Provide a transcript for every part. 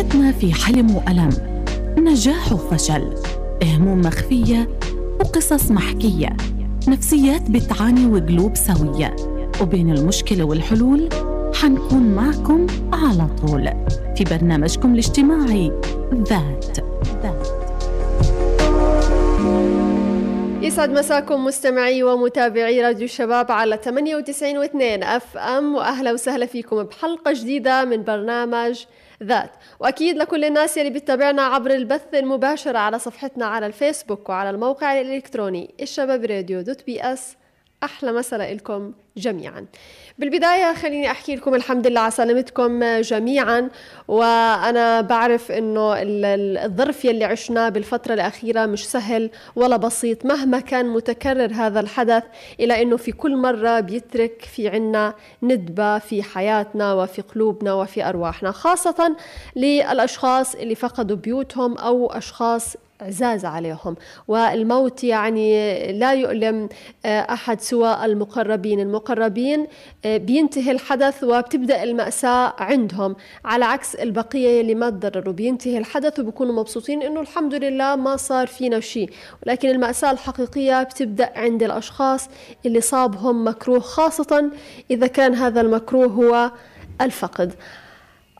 حياتنا في حلم وألم. نجاح وفشل. هموم مخفية وقصص محكية. نفسيات بتعاني وقلوب سوية. وبين المشكلة والحلول حنكون معكم على طول. في برنامجكم الاجتماعي ذات. ذات يسعد مساكم مستمعي ومتابعي راديو الشباب على 98 و2 أف أم وأهلا وسهلا فيكم بحلقة جديدة من برنامج ذات. وأكيد لكل الناس اللي بتتابعنا عبر البث المباشر على صفحتنا على الفيسبوك وعلى الموقع الإلكتروني الشباب راديو dot PS. أحلى مساء لكم جميعا. بالبداية خليني أحكي لكم الحمد لله على سلامتكم جميعا وأنا بعرف إنه الظرف يلي عشناه بالفترة الأخيرة مش سهل ولا بسيط. مهما كان متكرر هذا الحدث إلا إنه في كل مرة بيترك في عنا ندبة في حياتنا وفي قلوبنا وفي أرواحنا خاصة للأشخاص اللي فقدوا بيوتهم أو أشخاص عزاز عليهم. والموت يعني لا يؤلم آه، أحد سوى المقربين. المقربين آه، بينتهي الحدث وبتبدأ المأساة عندهم. على عكس البقية اللي ما تضرروا بينتهي الحدث وبكونوا مبسوطين إنه الحمد لله ما صار فينا شيء. ولكن المأساة الحقيقية بتبدأ عند الأشخاص اللي صابهم مكروه خاصة إذا كان هذا المكروه هو الفقد.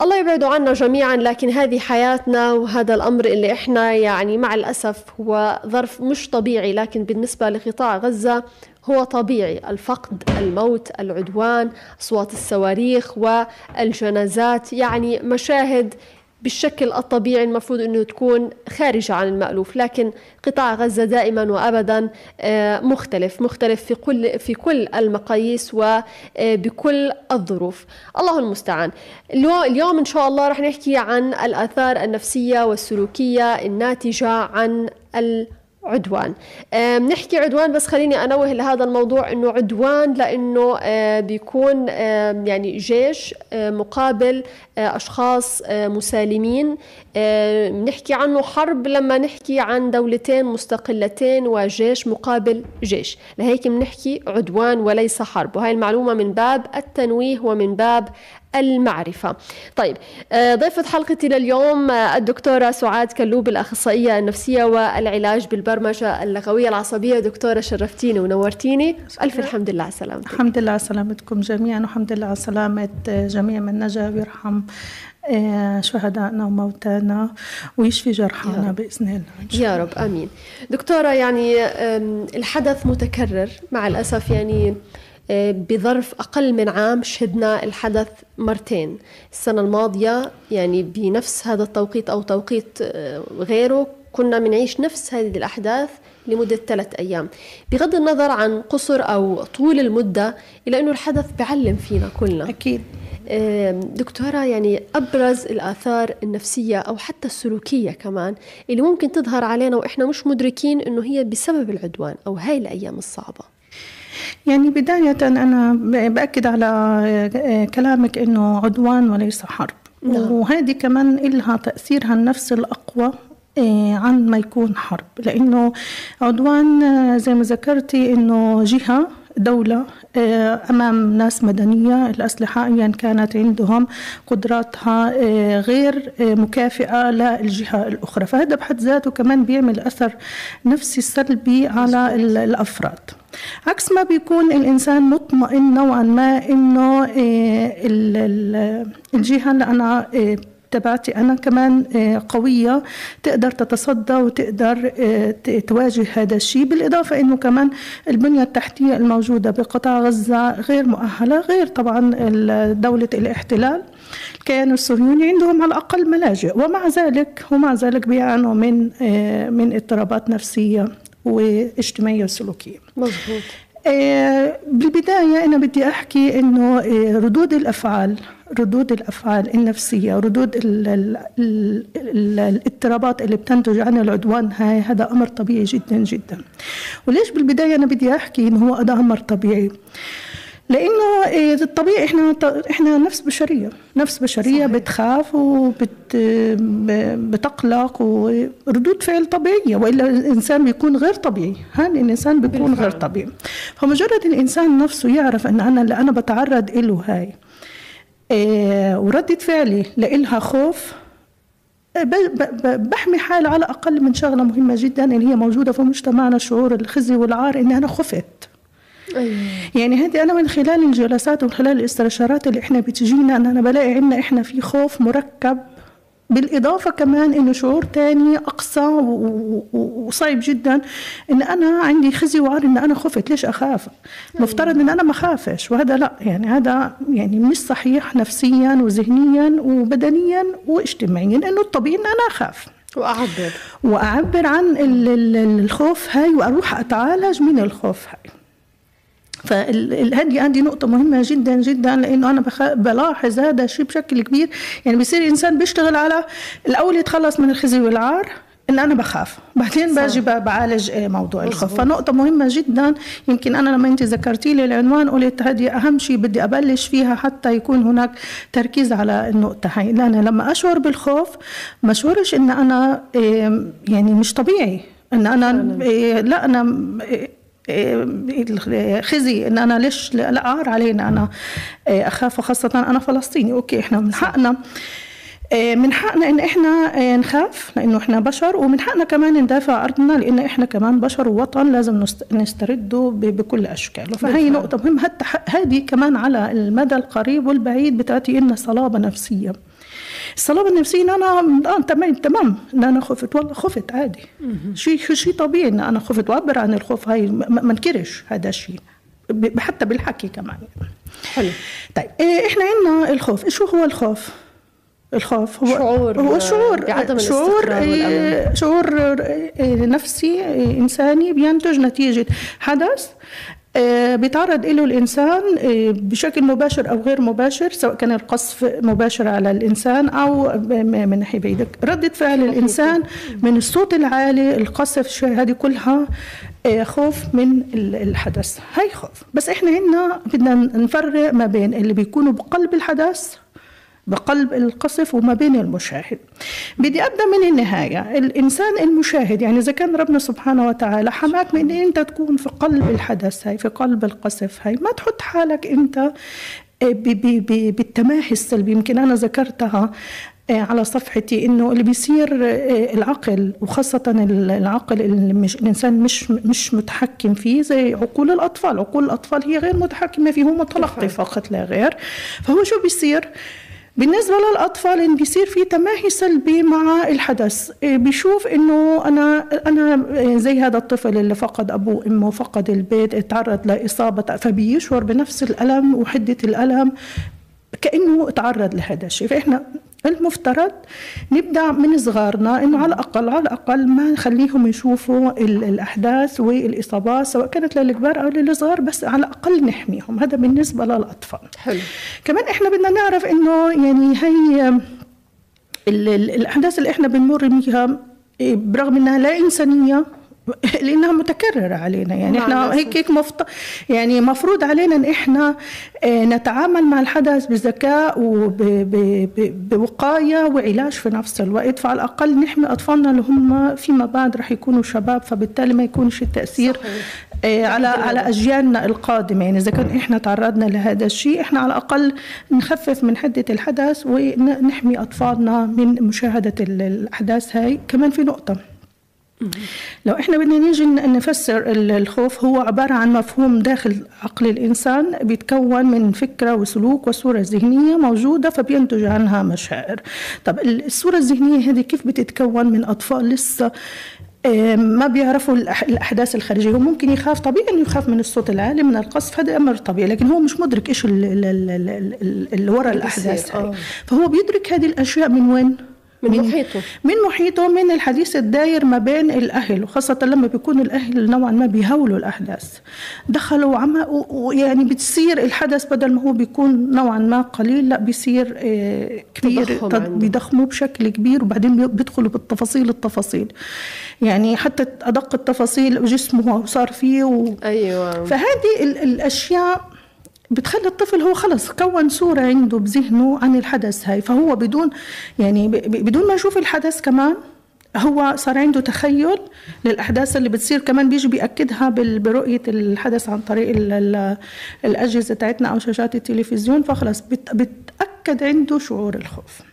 الله يبعده عنا جميعا لكن هذه حياتنا وهذا الأمر اللي إحنا يعني مع الأسف هو ظرف مش طبيعي لكن بالنسبة لقطاع غزة هو طبيعي. الفقد الموت العدوان أصوات الصواريخ والجنازات يعني مشاهد بالشكل الطبيعي المفروض إنه تكون خارجه عن المألوف لكن قطاع غزة دائما وابدا آه، مختلف مختلف في كل في كل المقاييس وبكل الظروف. الله المستعان. اليوم إن شاء الله رح نحكي عن الآثار النفسية والسلوكية الناتجة عن عدوان. بنحكي عدوان بس خليني أنوه لهذا الموضوع إنه عدوان لإنه بيكون يعني جيش مقابل أشخاص مسالمين. بنحكي عنه حرب لما نحكي عن دولتين مستقلتين وجيش مقابل جيش. لهيك بنحكي عدوان وليس حرب. وهي المعلومة من باب التنويه ومن باب المعرفة. طيب آه، ضيفة حلقتي لليوم آه، الدكتورة سعاد كلوب الأخصائية النفسية والعلاج بالبرمجة اللغوية العصبية. دكتورة شرفتيني ونورتيني. ألف الحمد لله على سلامتك. الحمد لله على سلامتكم جميعا والحمد لله على سلامة جميع من نجا ويرحم آه، شهدائنا وموتانا ويشفي جرحانا بإذن الله. يا رب آمين. دكتورة يعني الحدث متكرر مع الأسف يعني بظرف أقل من عام شهدنا الحدث مرتين. السنة الماضية يعني بنفس هذا التوقيت أو توقيت آه، غيره كنا بنعيش نفس هذه الأحداث لمدة ثلاث أيام. بغض النظر عن قصر أو طول المدة إلا أنه الحدث بعلم فينا كلنا. أكيد. دكتورة يعني أبرز الآثار النفسية أو حتى السلوكية كمان اللي ممكن تظهر علينا وإحنا مش مدركين أنه هي بسبب العدوان أو هاي الأيام الصعبة. يعني بداية أنا بأكد على آه، كلامك أنه عدوان وليس حرب نعم. وهذه كمان إلها تأثيرها النفسي الأقوى آه، عن ما يكون حرب لأنه عدوان آه، زي ما ذكرتي أنه جهة دولة أمام ناس مدنية الأسلحة أيا كانت عندهم قدراتها غير مكافئة للجهة الأخرى. فهذا بحد ذاته كمان بيعمل أثر نفسي سلبي على الأفراد. عكس ما بيكون الإنسان مطمئن نوعا ما إنه آه، الجهة اللي أنا آه، تبعتي أنا كمان آه، قوية تقدر تتصدى وتقدر تواجه هذا الشيء. بالإضافة أنه كمان البنية التحتية الموجودة بقطاع غزة غير مؤهلة غير طبعا دولة الاحتلال. الكيان الصهيوني عندهم على الأقل ملاجئ ومع ذلك ومع ذلك بيعانوا من من اضطرابات نفسية واجتماعية وسلوكية. مظبوط. آه بالبداية أنا بدي أحكي آه ردود الأفعال ردود الأفعال النفسية ردود ال ال ال الاضطرابات اللي بتنتج عن العدوان هاي هذا أمر طبيعي جدا جدا وليش بالبداية أنا بدي أحكي إنه هو هذا أمر طبيعي لأنه إيه، الطبيعي إحنا إحنا نفس بشرية نفس بشرية صحيح. بتخاف وبت بتقلق وردود فعل طبيعية وإلا الإنسان بيكون غير طبيعي هذا الإنسان بيكون بالفعل. غير طبيعي فمجرد الإنسان نفسه يعرف إن أنا اللي أنا بتعرض له هاي وردة فعلي لإلها خوف بحمي حالي على أقل من شغلة مهمة جدا اللي هي موجودة في مجتمعنا شعور الخزي والعار اني أنا خفت أيوة. يعني هذه أنا من خلال الجلسات ومن خلال الاستشارات اللي إحنا بتجينا إن أنا بلاقي عندنا إحنا في خوف مركب بالإضافة كمان إنه شعور تاني أقصى وصعب جدا إن أنا عندي خزي وعار إن أنا خفت. ليش أخاف؟ مفترض إن أنا ما خافش وهذا لا يعني هذا يعني مش صحيح نفسيا وذهنيا وبدنيا واجتماعيا إنه الطبيعي إن أنا أخاف. وأعبر. وأعبر عن الخوف هاي وأروح أتعالج من الخوف هاي. فهذه عندي نقطة مهمة جدا جدا لأنه أنا بخ... بلاحظ هذا الشيء بشكل كبير. يعني بصير إنسان بيشتغل على الأول يتخلص من الخزي والعار إن أنا بخاف. بعدين باجي بعالج آه، موضوع الخوف. فنقطة مهمة جدا يمكن أنا لما أنت ذكرتي لي العنوان قلت هذه أهم شيء بدي أبلش فيها حتى يكون هناك تركيز على النقطة هاي. لأن لما أشعر بالخوف ما أشعرش إن أنا يعني مش طبيعي. إن أنا إيه، لا أنا إيه، خزي إن أنا ليش لا عار علينا؟ أنا آه، أخاف خاصة أنا فلسطيني. أوكي إحنا من حقنا آه، من حقنا إن إحنا آه، نخاف لأنه إحنا بشر ومن حقنا كمان ندافع أرضنا لأن إحنا كمان بشر ووطن لازم نسترده بكل أشكاله. فهي نقطة مهمة. حتى هذه كمان على المدى القريب والبعيد بتعطي لنا صلابة نفسية. الصلابه النفسية إن أنا آه تمام تمام. إن أنا خفت والله خفت عادي. شيء شيء طبيعي إن أنا خفت وأعبر عن الخوف هاي. ما انكرش هذا الشيء. حتى بالحكي كمان. حلو. طيب إيه، إحنا عندنا الخوف. شو هو الخوف؟ الخوف هو شعور هو شعور بعدم شعور إيه، شعور نفسي إنساني بينتج نتيجة حدث آه، بيتعرض له الإنسان آه، بشكل مباشر أو غير مباشر سواء كان القصف مباشر على الإنسان أو من ناحية بعيدة. ردة فعل الإنسان من الصوت العالي القصف هذه كلها آه، خوف من الحدث. هاي خوف. بس إحنا هنا بدنا نفرق ما بين اللي بيكونوا بقلب الحدث بقلب القصف وما بين المشاهد. بدي أبدأ من النهاية. الإنسان المشاهد يعني إذا كان ربنا سبحانه وتعالى حماك من أنت تكون في قلب الحدث هاي في قلب القصف هاي ما تحط حالك أنت آه، بالتماهي السلبي. يمكن أنا ذكرتها آه، على صفحتي إنه اللي بيصير آه، العقل وخاصة العقل اللي مش الإنسان مش مش متحكم فيه زي عقول الأطفال، عقول الأطفال هي غير متحكمة فيه هو متلقي فقط لا غير، فهو شو بيصير؟ بالنسبة للأطفال إن بيصير في تماهي سلبي مع الحدث. إيه، بيشوف إنه أنا أنا زي هذا الطفل اللي فقد أبوه وأمه فقد البيت تعرض لإصابة فبيشعر بنفس الألم وحدة الألم كأنه تعرض لهذا الشيء. فإحنا المفترض نبدأ من صغارنا إنه على الأقل على الأقل ما نخليهم يشوفوا الأحداث والإصابات سواء كانت للكبار أو للصغار بس على الأقل نحميهم. هذا بالنسبة للأطفال. حلو. كمان إحنا بدنا نعرف إنه يعني هي الأحداث اللي إحنا بنمر بيها إيه، برغم إنها لا إنسانية لانها متكررة علينا. يعني إحنا هيك هيك مفط... يعني مفروض علينا إن إحنا آه، نتعامل مع الحدث بذكاء وبوقايه وعلاج في نفس الوقت. فعلى الأقل نحمي أطفالنا اللي هم فيما بعد رح يكونوا شباب فبالتالي ما يكونش التاثير صحيح. آه، على على أجيالنا القادمة. يعني إذا كان إحنا تعرضنا لهذا الشيء إحنا على الأقل نخفف من حدة الحدث ونحمي أطفالنا من مشاهدة الأحداث هاي. كمان في نقطة. لو إحنا بدنا نيجي نفسر الخوف هو عبارة عن مفهوم داخل عقل الإنسان بيتكون من فكرة وسلوك وصورة ذهنية موجودة فبينتج عنها مشاعر. طب الصورة الذهنية هذه كيف بتتكون من أطفال؟ لسه ما بيعرفوا الأحداث الخارجية. هو ممكن يخاف طبيعي إنه يخاف من الصوت العالي من القصف هذا أمر طبيعي لكن هو مش مدرك إيش اللي وراء الأحداث. هاي آه. فهو بيدرك هذه الأشياء من وين؟ من, من محيطه. من محيطه من الحديث الداير ما بين الأهل وخاصة لما بيكون الأهل نوعا ما بيهولوا الأحداث. دخلوا عم ويعني بتصير الحدث بدل ما هو بيكون نوعا ما قليل لا بيصير آه، كبير بيضخموه بشكل كبير وبعدين بيدخلوا بالتفاصيل التفاصيل. يعني حتى أدق التفاصيل جسمه وصار فيه و... أيوه. فهذه الأشياء بتخلي الطفل هو خلص كون صورة عنده بذهنه عن الحدث هاي. فهو بدون يعني بدون ما يشوف الحدث كمان هو صار عنده تخيل للأحداث اللي بتصير. كمان بيجي بيأكدها برؤية الحدث عن طريق الأجهزة تاعتنا أو شاشات التلفزيون. فخلص بتأكد عنده شعور الخوف.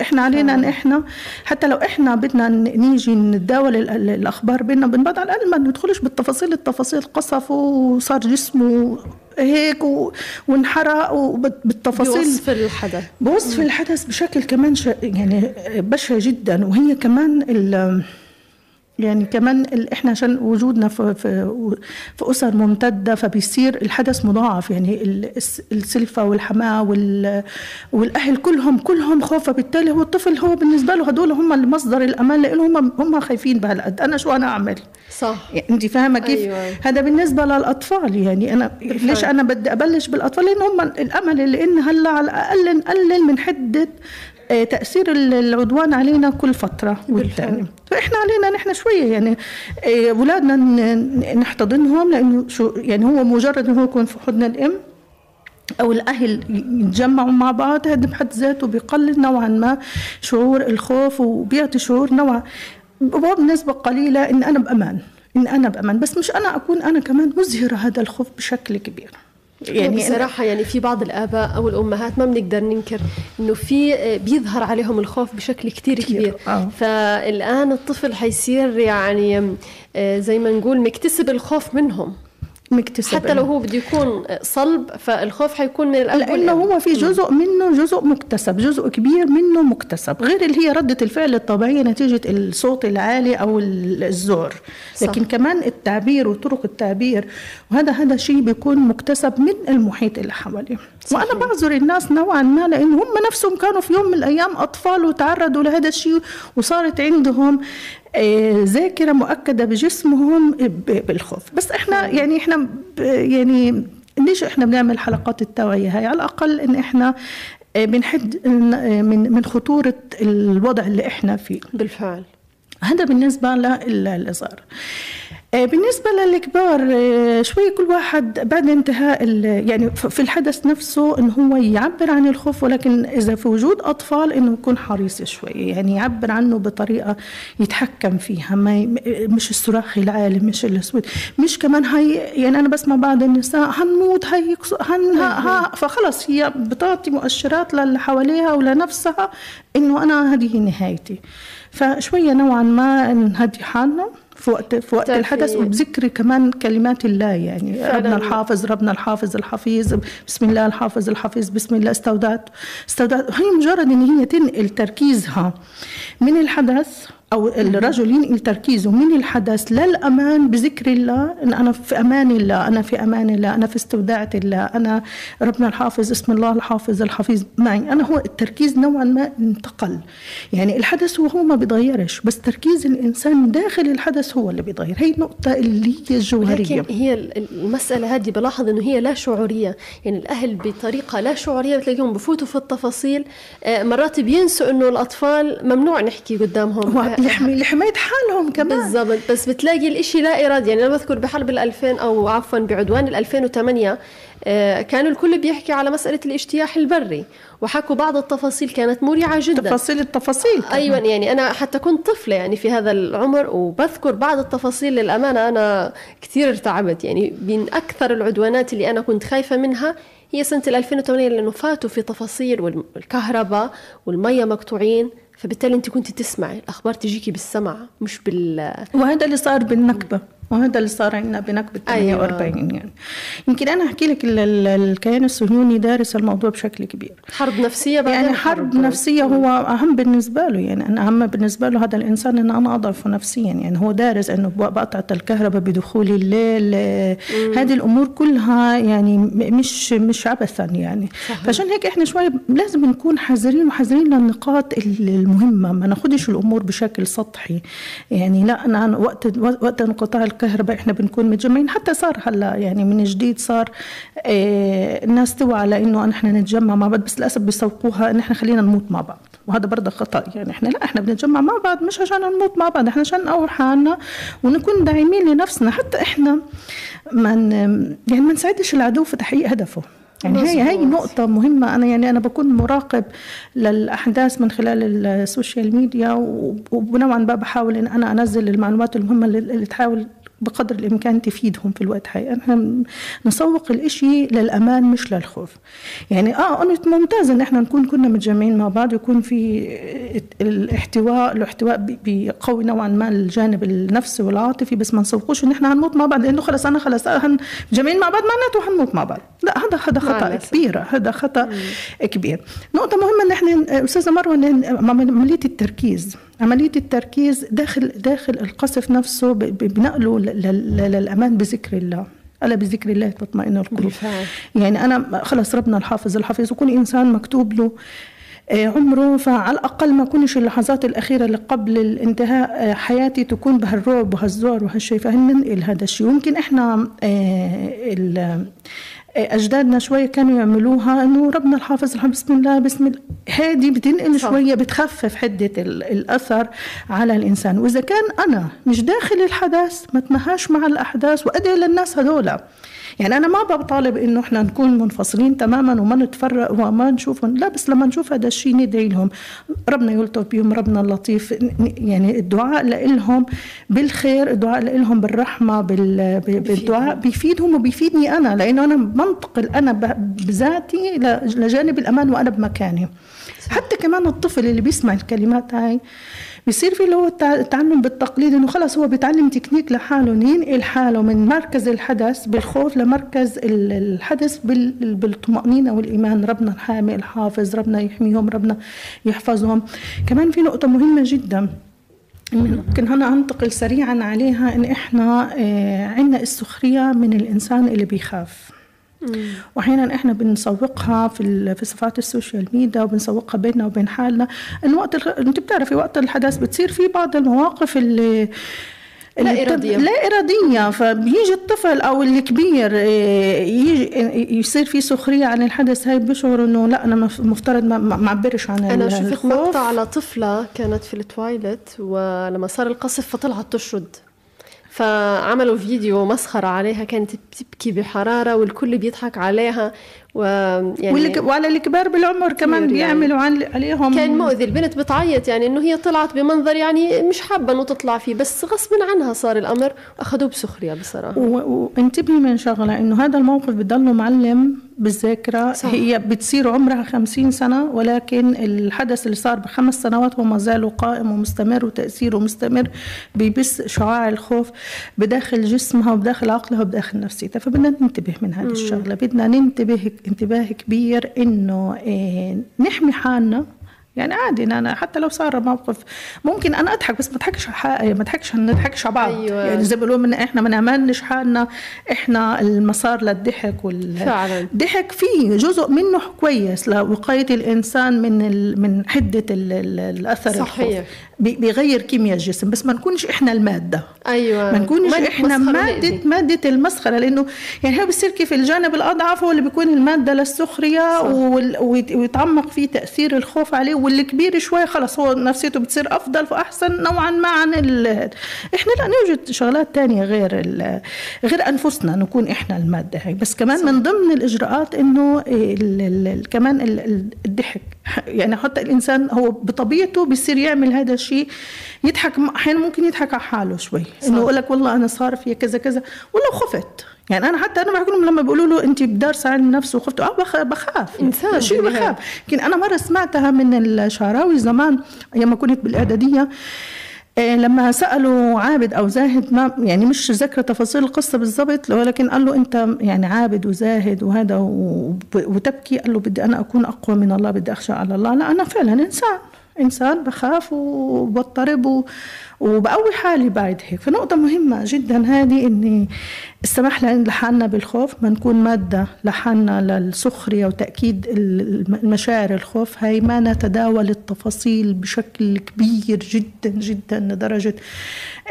إحنا علينا إن إحنا حتى لو إحنا بدنا نيجي نتداول الأخبار بينا بنبعد على الأقل ما ندخلش بالتفاصيل التفاصيل قصف وصار جسمه هيك وانحرق وبالتفاصيل بوصف الحدث. بوصف الحدث بشكل كمان يعني بشع جدا. وهي كمان يعني كمان إحنا عشان وجودنا في في في أسر ممتدة فبيصير الحدث مضاعف. يعني السلفة والحماة والأهل كلهم كلهم خوف. فبالتالي هو الطفل هو بالنسبة له هدول هم مصدر الأمان لأنه هم هم خايفين بهالقد. أنا شو أنا أعمل؟ صح. يعني أنت فاهمة كيف؟ أيوة. هذا بالنسبة للأطفال. يعني أنا بالفعل. ليش أنا بدي أبلش بالأطفال؟ لأن هم الأمل اللي إن هلأ على الأقل نقلل من حدة آه، تأثير العدوان علينا كل فترة والثاني فإحنا علينا نحن شوية يعني أولادنا آه، نحتضنهم لأنه شو يعني هو مجرد إنه هو يكون في حضن الأم أو الأهل يتجمعوا مع بعض هذا بحد ذاته بيقلل نوعا ما شعور الخوف وبيعطي شعور نوع بنسبه قليله إن أنا بأمان إن أنا بأمان بس مش أنا أكون أنا كمان مزهرة هذا الخوف بشكل كبير. يعني بصراحة يعني في بعض الآباء أو الأمهات ما بنقدر ننكر إنه في آه، بيظهر عليهم الخوف بشكل كتير كبير آه. فالآن الطفل حيصير يعني آه، زي ما نقول مكتسب الخوف منهم مكتسب حتى لو هو بده يكون صلب فالخوف حيكون من الاب لأنه هو في جزء منه جزء مكتسب جزء كبير منه مكتسب غير اللي هي ردة الفعل الطبيعية نتيجة الصوت العالي أو الزور. لكن صح. كمان التعبير وطرق التعبير وهذا هذا شيء بيكون مكتسب من المحيط اللي حواليه. وأنا بعذر الناس نوعا ما لأنه هم نفسهم كانوا في يوم من الأيام أطفال وتعرضوا لهذا الشيء وصارت عندهم آه، ذاكرة مؤكدة بجسمهم بالخوف. بس إحنا يعني إحنا يعني ليش إحنا بنعمل حلقات التوعية هاي؟ على الأقل إن إحنا آه، بنحد من من خطورة الوضع اللي إحنا فيه. بالفعل. هذا بالنسبة آه، بالنسبة للكبار آه، شوي كل واحد بعد انتهاء يعني في الحدث نفسه إنه هو يعبر عن الخوف ولكن إذا في وجود أطفال إنه يكون حريص شوي يعني يعبر عنه بطريقة يتحكم فيها ما مش الصراخ العالي مش الأسود. مش كمان هاي يعني أنا بسمع بعض النساء هنموت هي هن ها فخلص هي بتعطي مؤشرات للي حواليها ولنفسها إنه أنا هذه نهايتي. فشوية نوعا ما نهدي حالنا. في وقت في وقت الحدث وبذكر كمان كلمات الله يعني فعلا. ربنا الحافظ ربنا الحافظ الحفيظ بسم الله الحافظ الحفيظ بسم الله استودعت استودعت هي مجرد إن هي تنقل تركيزها من الحدث أو الرجل ينقل تركيزه من الحدث للأمان بذكر الله. إن أنا في أمان الله أنا في أمان الله أنا في استوداعة الله أنا ربنا الحافظ اسم الله الحافظ الحفيظ معي. أنا هو التركيز نوعا ما انتقل. يعني الحدث هو ما بيتغيرش بس تركيز الإنسان داخل الحدث هو اللي بيتغير. هي النقطة اللي هي الجوهرية لكن هي المسألة هذه بلاحظ إنه هي لا شعورية. يعني الأهل بطريقة لا شعورية بتلاقيهم بفوتوا في التفاصيل. آه، مرات بينسوا إنه الأطفال ممنوع نحكي قدامهم. لحماية حالهم كمان. بالضبط. بس بتلاقي الإشي لا إرادي يعني أنا بذكر بحرب ال 2000 أو عفوا بعدوان ال 2008 آه، كان الكل بيحكي على مسألة الاجتياح البري وحكوا بعض التفاصيل كانت مريعة جدا. تفاصيل التفاصيل كمان. أيوة يعني أنا حتى كنت طفلة يعني في هذا العمر وبذكر بعض التفاصيل للأمانة أنا كثير ارتعبت. يعني من أكثر العدوانات اللي أنا كنت خايفة منها هي سنة 2008 لأنه فاتوا في تفاصيل والكهرباء والمية مقطوعين. فبالتالي انت كنت تسمعي الأخبار تجيكي بالسمع مش بال وهذا اللي صار بالنكبة. وهذا اللي صار عندنا بنكبة 48 أيوة. يعني. يمكن أنا أحكي لك الكيان الصهيوني دارس الموضوع بشكل كبير. حرب نفسية يعني حرب, حرب نفسية هو أهم بالنسبة له يعني. أنا أهم بالنسبة له هذا الإنسان أن أنا أضعفه نفسيا يعني. هو دارس أنه بقطعة الكهرباء بدخول الليل مم. هذه الأمور كلها يعني مش مش عبثا يعني. صحيح. فعشان هيك إحنا شوي لازم نكون حذرين وحذرين للنقاط المهمة. ما ناخدش الأمور بشكل سطحي. يعني لا أنا وقت وقت انقطاع الكهرباء إحنا بنكون متجمعين. حتى صار هلأ يعني من جديد صار آه الناس توعى على إنه إحنا نتجمع مع بعض بس للأسف بيسوقوها ان إحنا خلينا نموت مع بعض. وهذا برضه خطأ. يعني إحنا لا إحنا بنتجمع مع بعض مش عشان نموت مع بعض إحنا عشان نقوي حالنا ونكون داعمين لنفسنا. حتى إحنا من يعني ما نساعدش العدو في تحقيق هدفه. يعني هي هي نقطة مهمة. أنا يعني أنا بكون مراقب للأحداث من خلال ال social media ونوعا ما بحاول إن أنا أنزل المعلومات المهمة اللي تحاول بقدر الإمكان تفيدهم في الوقت هاي. إحنا نسوق الإشي للأمان مش للخوف. يعني آه قلت ممتاز إن إحنا نكون كنا متجمعين مع بعض ويكون في الاحتواء الاحتواء بيقوي نوعا ما الجانب النفسي والعاطفي بس ما نسوقوش إن إحنا هنموت مع بعض لأنه خلص أنا خلص مجمعين مع بعض معناته هنموت مع بعض. لا هذا هذا خطأ كبير هذا خطأ مم. كبير. نقطة مهمة إن إحنا أستاذة مروة عمليه التركيز. عملية التركيز داخل داخل القصف نفسه بنقله للأمان بذكر الله. ألا بذكر الله تطمئن القلوب. يعني أنا خلص ربنا الحافظ. الحافظ وكل إنسان مكتوب له آه، عمره فعلى الأقل ما كونش اللحظات الأخيرة اللي قبل الانتهاء آه، حياتي تكون بهالرعب وهالزور وهالشيء. فهننقل هذا الشيء. يمكن إحنا آه، أجدادنا شوية كانوا يعملوها إنه ربنا الحافظ الحمد بسم الله بسم الله. هذه بتنقل شوية بتخفف حدة الأثر على الإنسان. وإذا كان أنا مش داخل الحدث ما تمهاش مع الأحداث وأدعي للناس هذول يعني أنا ما بطالب إنه إحنا نكون منفصلين تماما وما نتفرق وما نشوفهم لا بس لما نشوف هذا الشيء ندعي لهم. ربنا يلطف بهم ربنا اللطيف يعني الدعاء لهم بالخير الدعاء لهم بالرحمة بالدعاء بيفيدهم وبيفيدني أنا لأنه أنا بنتقل أنا بذاتي لجانب الأمان وأنا بمكاني. حتى كمان الطفل اللي بيسمع الكلمات هاي بيصير في اللي هو التعلم بالتقليد إنه خلص هو بيتعلم تكنيك لحاله ينقل حاله من مركز الحدث بالخوف لمركز الحدث بالطمأنينة والإيمان. ربنا الحامي الحافظ ربنا يحميهم ربنا يحفظهم. كمان في نقطة مهمة جدا ممكن هنا أنتقل سريعا عليها إن إحنا آه، عندنا السخريه من الإنسان اللي بيخاف. وأحيانا إحنا بنسوقها في في صفحات ال social media وبنسوقها بيننا وبين حالنا. انه وقت. أنت بتعرفي وقت الحدث بتصير في بعض المواقف اللي لا إرادية. لا إرادية. فبيجي الطفل أو الكبير آه، يجي يصير في سخرية عن الحدث هاي بشعر إنه لا أنا مفترض ما أعبرش عن أنا شفت مقطع على طفلة كانت في ال toilet ولما صار القصف فطلعت تشرد. فعملوا فيديو مسخرة عليها كانت بتبكي بحرارة والكل بيضحك عليها. ويعني وعلى الكبار بالعمر كمان يعني. بيعملوا يعني عليهم كان مؤذي البنت بتعيط يعني إنه هي طلعت بمنظر يعني مش حابة إنه تطلع فيه بس غصبا عنها صار الأمر واخذوه بسخرية بصراحة. وانتبهي من شغلة إنه هذا الموقف بضله معلم بالذاكرة صح. هي بتصير عمرها خمسين سنة ولكن الحدث اللي صار بخمس سنوات هو ما زال قائم ومستمر وتأثيره مستمر بيبث شعاع الخوف بداخل جسمها وبداخل عقلها وبداخل نفسيتها. فبدنا ننتبه من هذه الشغلة بدنا ننتبه انتباه كبير إنه إيه نحمي حالنا يعني عادي إن أنا حتى لو صار موقف ممكن أنا أضحك بس ما أضحكش ما أضحكش ما نضحكش على بعض. أيوة. يعني زي ما بيقولوا من إحنا ما نعملش حالنا إحنا المسار للضحك وال فعلا. الضحك فيه جزء منه كويس لوقاية الإنسان من ال... من حدة ال... ال... الأثر صحيح. الخوف. بيغير كيمياء الجسم بس ما نكونش إحنا المادة. أيوه. ما نكونش إحنا مادة مادة المسخرة لأنه يعني هي بصير كيف الجانب الأضعف هو اللي بيكون المادة للسخرية ويتعمق فيه تأثير الخوف عليه والكبير شوي خلص هو نفسيته بتصير أفضل وأحسن نوعا ما عن ال... إحنا لا نوجد شغلات تانية غير ال... غير أنفسنا نكون إحنا المادة هي بس كمان صح. من ضمن الإجراءات إنه ال... ال... كمان الضحك. يعني حتى الإنسان هو بطبيعته بيصير يعمل هذا الشيء يضحك أحيانا ممكن يضحك على حاله شوي. إنه يقول لك والله أنا صار في كذا كذا. والله خفت. يعني أنا حتى أنا بحكي لهم لما بيقولوا له انت بدارسه علم نفس وخفت آه بخ... بخاف. إنسان شيء بخاف. لكن أنا مرة سمعتها من الشعراوي زمان أيام ما كنت بالإعدادية إيه لما سألوا عابد أو زاهد ما يعني مش ذاكره تفاصيل القصة بالضبط ولكن قال له أنت يعني عابد وزاهد وهذا وتبكي؟ قال له بدي أنا أكون أقوى من الله بدي أخشى على الله. لا أنا فعلا إنسان. إنسان بخاف وبضطرب وبقوي حالي بعد هيك. فنقطة مهمة جدا هذه إني السماح لحالنا بالخوف ما نكون مادة لحالنا للسخرية وتأكيد المشاعر الخوف. هاي ما نتداول التفاصيل بشكل كبير جدا جدا لدرجة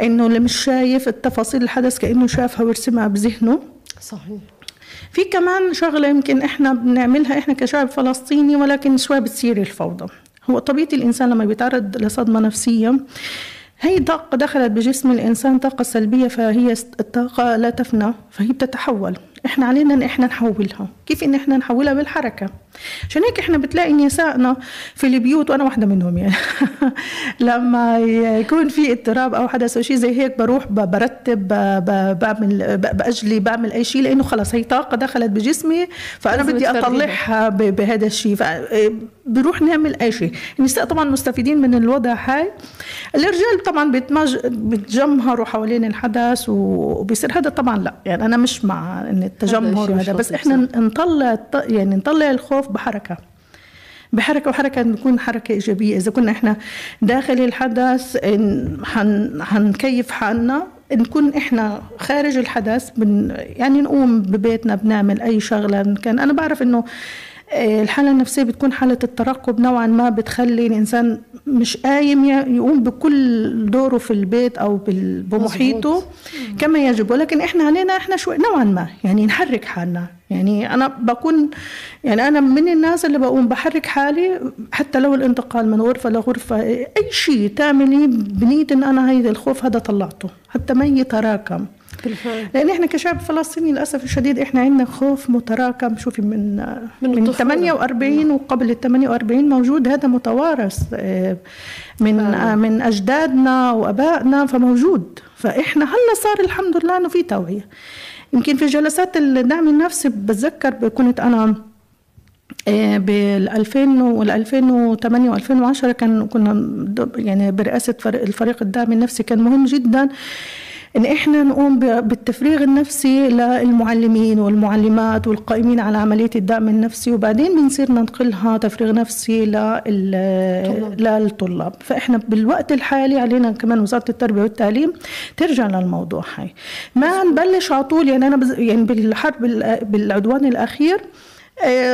إنه اللي مش شايف التفاصيل الحدث كأنه شافها ورسمها بذهنه. صحيح. في كمان شغلة يمكن إحنا بنعملها إحنا كشعب فلسطيني ولكن شوي بتصير الفوضى. هو طبيعة الإنسان لما بيتعرض لصدمة نفسية هي طاقة دخلت بجسم الإنسان طاقة سلبية فهي الطاقة لا تفنى فهي بتتحول. إحنا علينا إن إحنا نحولها. كيف إن إحنا نحولها؟ بالحركة. عشان هيك إحنا بتلاقي نسائنا في البيوت وأنا واحدة منهم يعني. لما يكون في اضطراب أو حدث أو شيء زي هيك بروح برتب بعمل بأجلي بعمل أي شيء لأنه خلص هي طاقة دخلت بجسمي فأنا بدي أطلعها بهذا الشيء. بروح نعمل أي شيء. النساء طبعا مستفيدين من الوضع هاي. الرجال طبعا بتجمهروا حوالين الحدث وبيصير هذا طبعا لا. يعني أنا مش مع إن التجمهر وهذا بس إحنا نطلع يعني نطلع الخوف بحركة. بحركة وحركة نكون حركة إيجابية. إذا كنا إحنا داخل الحدث حنكيف حالنا. نكون إحنا خارج الحدث بن يعني نقوم ببيتنا بنعمل أي شغلة كان. أنا بعرف إنه الحالة النفسية بتكون حالة الترقب نوعا ما بتخلي الإنسان مش قايم يقوم بكل دوره في البيت أو بمحيطه كما يجب. ولكن إحنا علينا إحنا شوي نوعا ما يعني نحرك حالنا. يعني أنا بكون يعني أنا من الناس اللي بقوم بحرك حالي حتى لو الانتقال من غرفة لغرفة أي شيء تعملي بنية إن أنا هيدا الخوف هذا طلعته حتى ما يتراكم. بالفعل. لأن إحنا كشعب فلسطيني للأسف الشديد إحنا عندنا خوف متراكم. شوفي من من, من 48 وقبل ال 48 موجود هذا متوارث آه، من آه، من أجدادنا وأبائنا فموجود. فإحنا هلأ صار الحمد لله إنه في توعية. يمكن في جلسات الدعم النفسي بتذكر كنت أنا آه، بال 2000 وال 2008 و 2010 كان كنا يعني برئاسة الفريق الدعم النفسي كان مهم جدا. إن إحنا نقوم بالتفريغ النفسي للمعلمين والمعلمات والقائمين على عملية الدعم النفسي وبعدين بنصير ننقلها تفريغ نفسي للطلاب. فإحنا بالوقت الحالي علينا كمان وزارة التربية والتعليم ترجع للموضوع هاي ما نبلش على طول يعني أنا بز... يعني بالحرب بالعدوان الأخير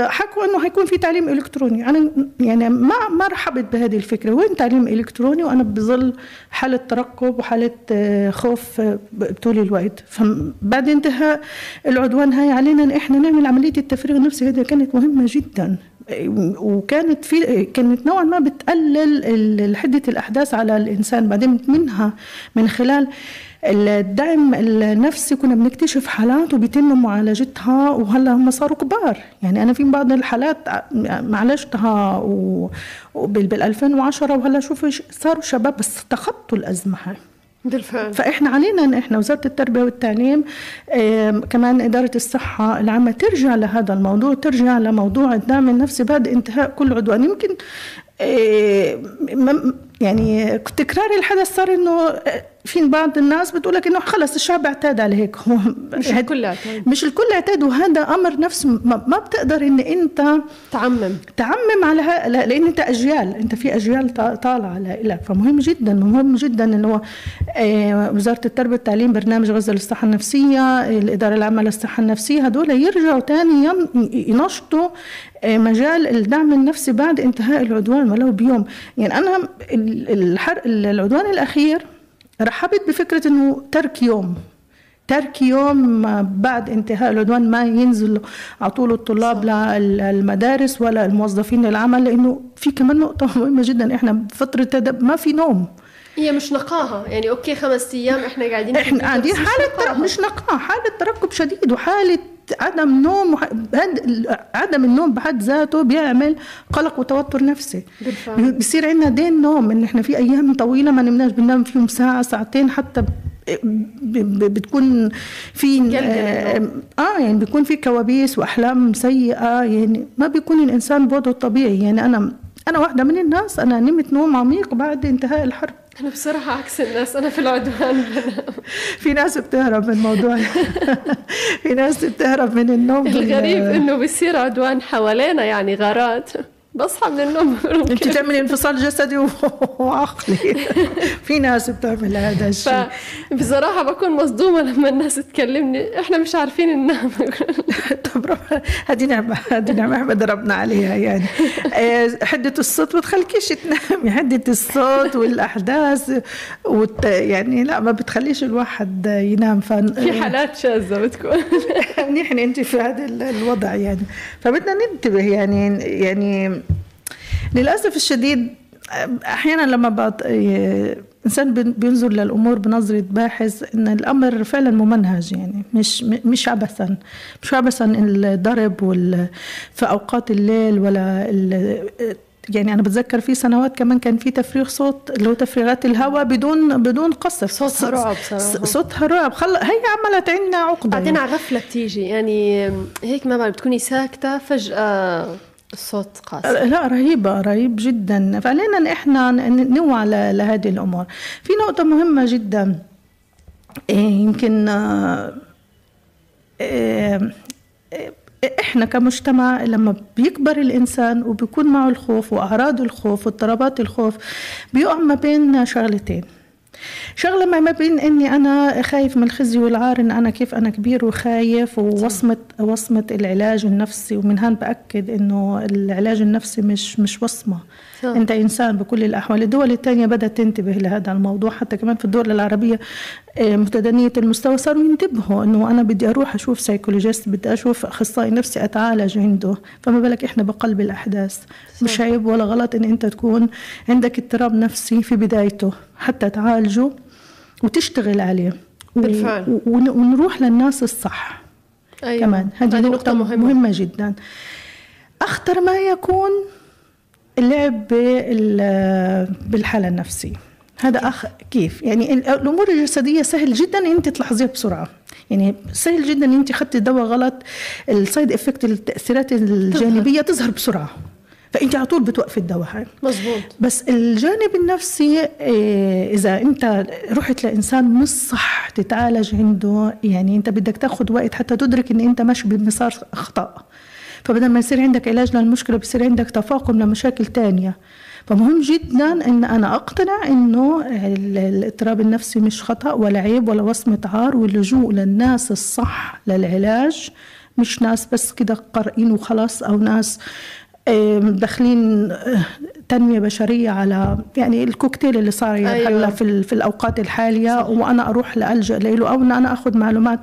حكوا إنه حيكون في تعليم إلكتروني. أنا يعني ما ما رحبت بهذه الفكرة. وين تعليم إلكتروني؟ وأنا بظل حالة ترقب وحالة آه، خوف آه، طول الوقت. فبعد انتهاء العدوان هاي علينا إحنا نعمل عملية التفريغ النفسي. هذه كانت مهمة جدا. وكانت في كانت نوعا ما بتقلل حدة الأحداث على الإنسان بعدين منها من خلال الدعم النفسي كنا بنكتشف حالات وبيتم معالجتها وهلأ هم صاروا كبار. يعني أنا في بعض الحالات معالجتها بال 2010 وهلأ شوفوا صاروا شباب بس تخطوا الأزمة. هاي بالفعل. فإحنا علينا إن إحنا وزارة التربية والتعليم كمان إدارة الصحة العامة ترجع لهذا الموضوع ترجع لموضوع الدعم النفسي بعد انتهاء كل عدوان. يمكن يعني تكرار الحدث صار إنه في بعض الناس بتقول لك إنه خلص الشعب اعتاد على هيك. هو مش الكل اعتاد. مش الكل اعتاد وهذا أمر نفسه ما بتقدر إن أنت تعمم. تعمم على. لأن أنت أجيال. أنت في أجيال طالعة لك فمهم جدا مهم جدا إنه آه، وزارة التربية والتعليم برنامج غزة للصحة النفسية الإدارة العامة للصحة النفسية هدول يرجعوا ثاني ينشطوا آه، مجال الدعم النفسي بعد انتهاء العدوان ولو بيوم. يعني أنا الحرق العدوان الأخير رحبت بفكرة أنه ترك يوم ترك يوم بعد انتهاء العدوان ما ينزل على طول الطلاب للمدارس ولا الموظفين للعمل لأنه في كمان نقطة مهمة جدا إحنا بفتره ما في نوم. هي مش نقاهة. يعني أوكي خمس أيام إحنا قاعدين إحنا قاعدين حالة مش نقاهة حالة ترقب شديد وحالة عدم نوم عدم النوم بحد ذاته بيعمل قلق وتوتر نفسي. بالفعل. بيصير عندنا دين نوم إن إحنا في أيام طويلة ما نمناش بننام فيهم ساعة ساعتين حتى بتكون في آه،, آه يعني بيكون في كوابيس وأحلام سيئة يعني ما بيكون الإنسان بوضعه الطبيعي. يعني أنا أنا واحدة من الناس أنا نمت نوم عميق بعد انتهاء الحرب. أنا بصراحة عكس الناس أنا في العدوان. في ناس بتهرب من الموضوع في ناس بتهرب من النوم. الغريب إنه بيصير عدوان حوالينا يعني غارات. بصحى من النوم. انت تعملي انفصال جسدي وعقلي. في ناس بتعمل هذا الشيء. بصراحة بكون مصدومة لما الناس تكلمني. إحنا مش عارفين ننام. طب هذه نعمة هذه نعمة إحنا ضربنا عليها يعني. آه، حدة الصوت ما تخليكيش تنامي. حدة الصوت والأحداث وت... يعني لا ما بتخليش الواحد ينام. ف... في حالات شاذة بتكون. نحن أنت في هذا الوضع يعني. فبدنا ننتبه يعني يعني للأسف الشديد أحيانا لما بعض إنسان بينظر للأمور بنظرة باحث إن الأمر فعلا ممنهج يعني مش مش عبثا مش عبثا الضرب وال في أوقات الليل ولا يعني أنا بتذكر في سنوات كمان كان في تفريغ صوت اللي هو تفريغات الهواء بدون بدون قصف صوتها رعب صراحة. صوتها رعب. خل... هي عملت عندنا عقدة بعدين على غفله بتيجي يعني هيك ما بتكوني ساكتة فجأة الصوت قاسي. لا رهيبة رهيب جدا. فعلينا إحنا نوعى لهذه الأمور. في نقطة مهمة جدا. يمكن إحنا كمجتمع لما بيكبر الإنسان وبيكون معه الخوف وأعراض الخوف واضطرابات الخوف بيقع ما بين شغلتين. شغلة ما بين إني أنا خايف من الخزي والعار إن أنا كيف أنا كبير وخايف ووصمه وصمه العلاج النفسي ومن هان بأكد إنه العلاج النفسي مش مش وصمة. أنت إنسان بكل الأحوال. الدول الثانية بدأت تنتبه لهذا الموضوع حتى كمان في الدول العربية آه، متدنيه المستوى صاروا ينتبهوا إنه أنا بدي أروح أشوف سايكولوجيست بدي أشوف أخصائي نفسي أتعالج عنده. فما بالك إحنا بقلب الأحداث. صح. مش عيب ولا غلط إن أنت تكون عندك اضطراب نفسي في بدايته حتى تعالجه وتشتغل عليه. بالفعل. ونروح للناس الصح. أيوة. كمان. هذه نقطة مهمة. مهمة جدا. أخطر ما يكون اللعب بالحالة النفسية. هذا كيف. أخ كيف؟ يعني الأمور الجسدية سهل جدا أنت تلاحظيها بسرعة. يعني سهل جدا أنت أخذتي دواء غلط ال side effect التأثيرات الجانبية تظهر بسرعة. فأنت على طول بتوقفي الدواء هاي. مزبوط بس الجانب النفسي إيه، إذا أنت رحت لإنسان مش صح تتعالج عنده يعني أنت بدك تاخذ وقت حتى تدرك إن أنت ماشي بمسار خطا فبدل ما يصير عندك علاج للمشكلة بصير عندك تفاقم لمشاكل تانية. فمهم جدا إن أنا اقتنع إنه الاضطراب النفسي مش خطأ ولا عيب ولا وصمة عار واللجوء للناس الصح للعلاج مش ناس بس كده قارئين وخلاص أو ناس داخلين آه، تنمية بشرية على يعني الكوكتيل اللي صار أيوة. هلا في في الأوقات الحالية صحيح. وأنا أروح لألجأ له أو إن أنا آخذ معلومات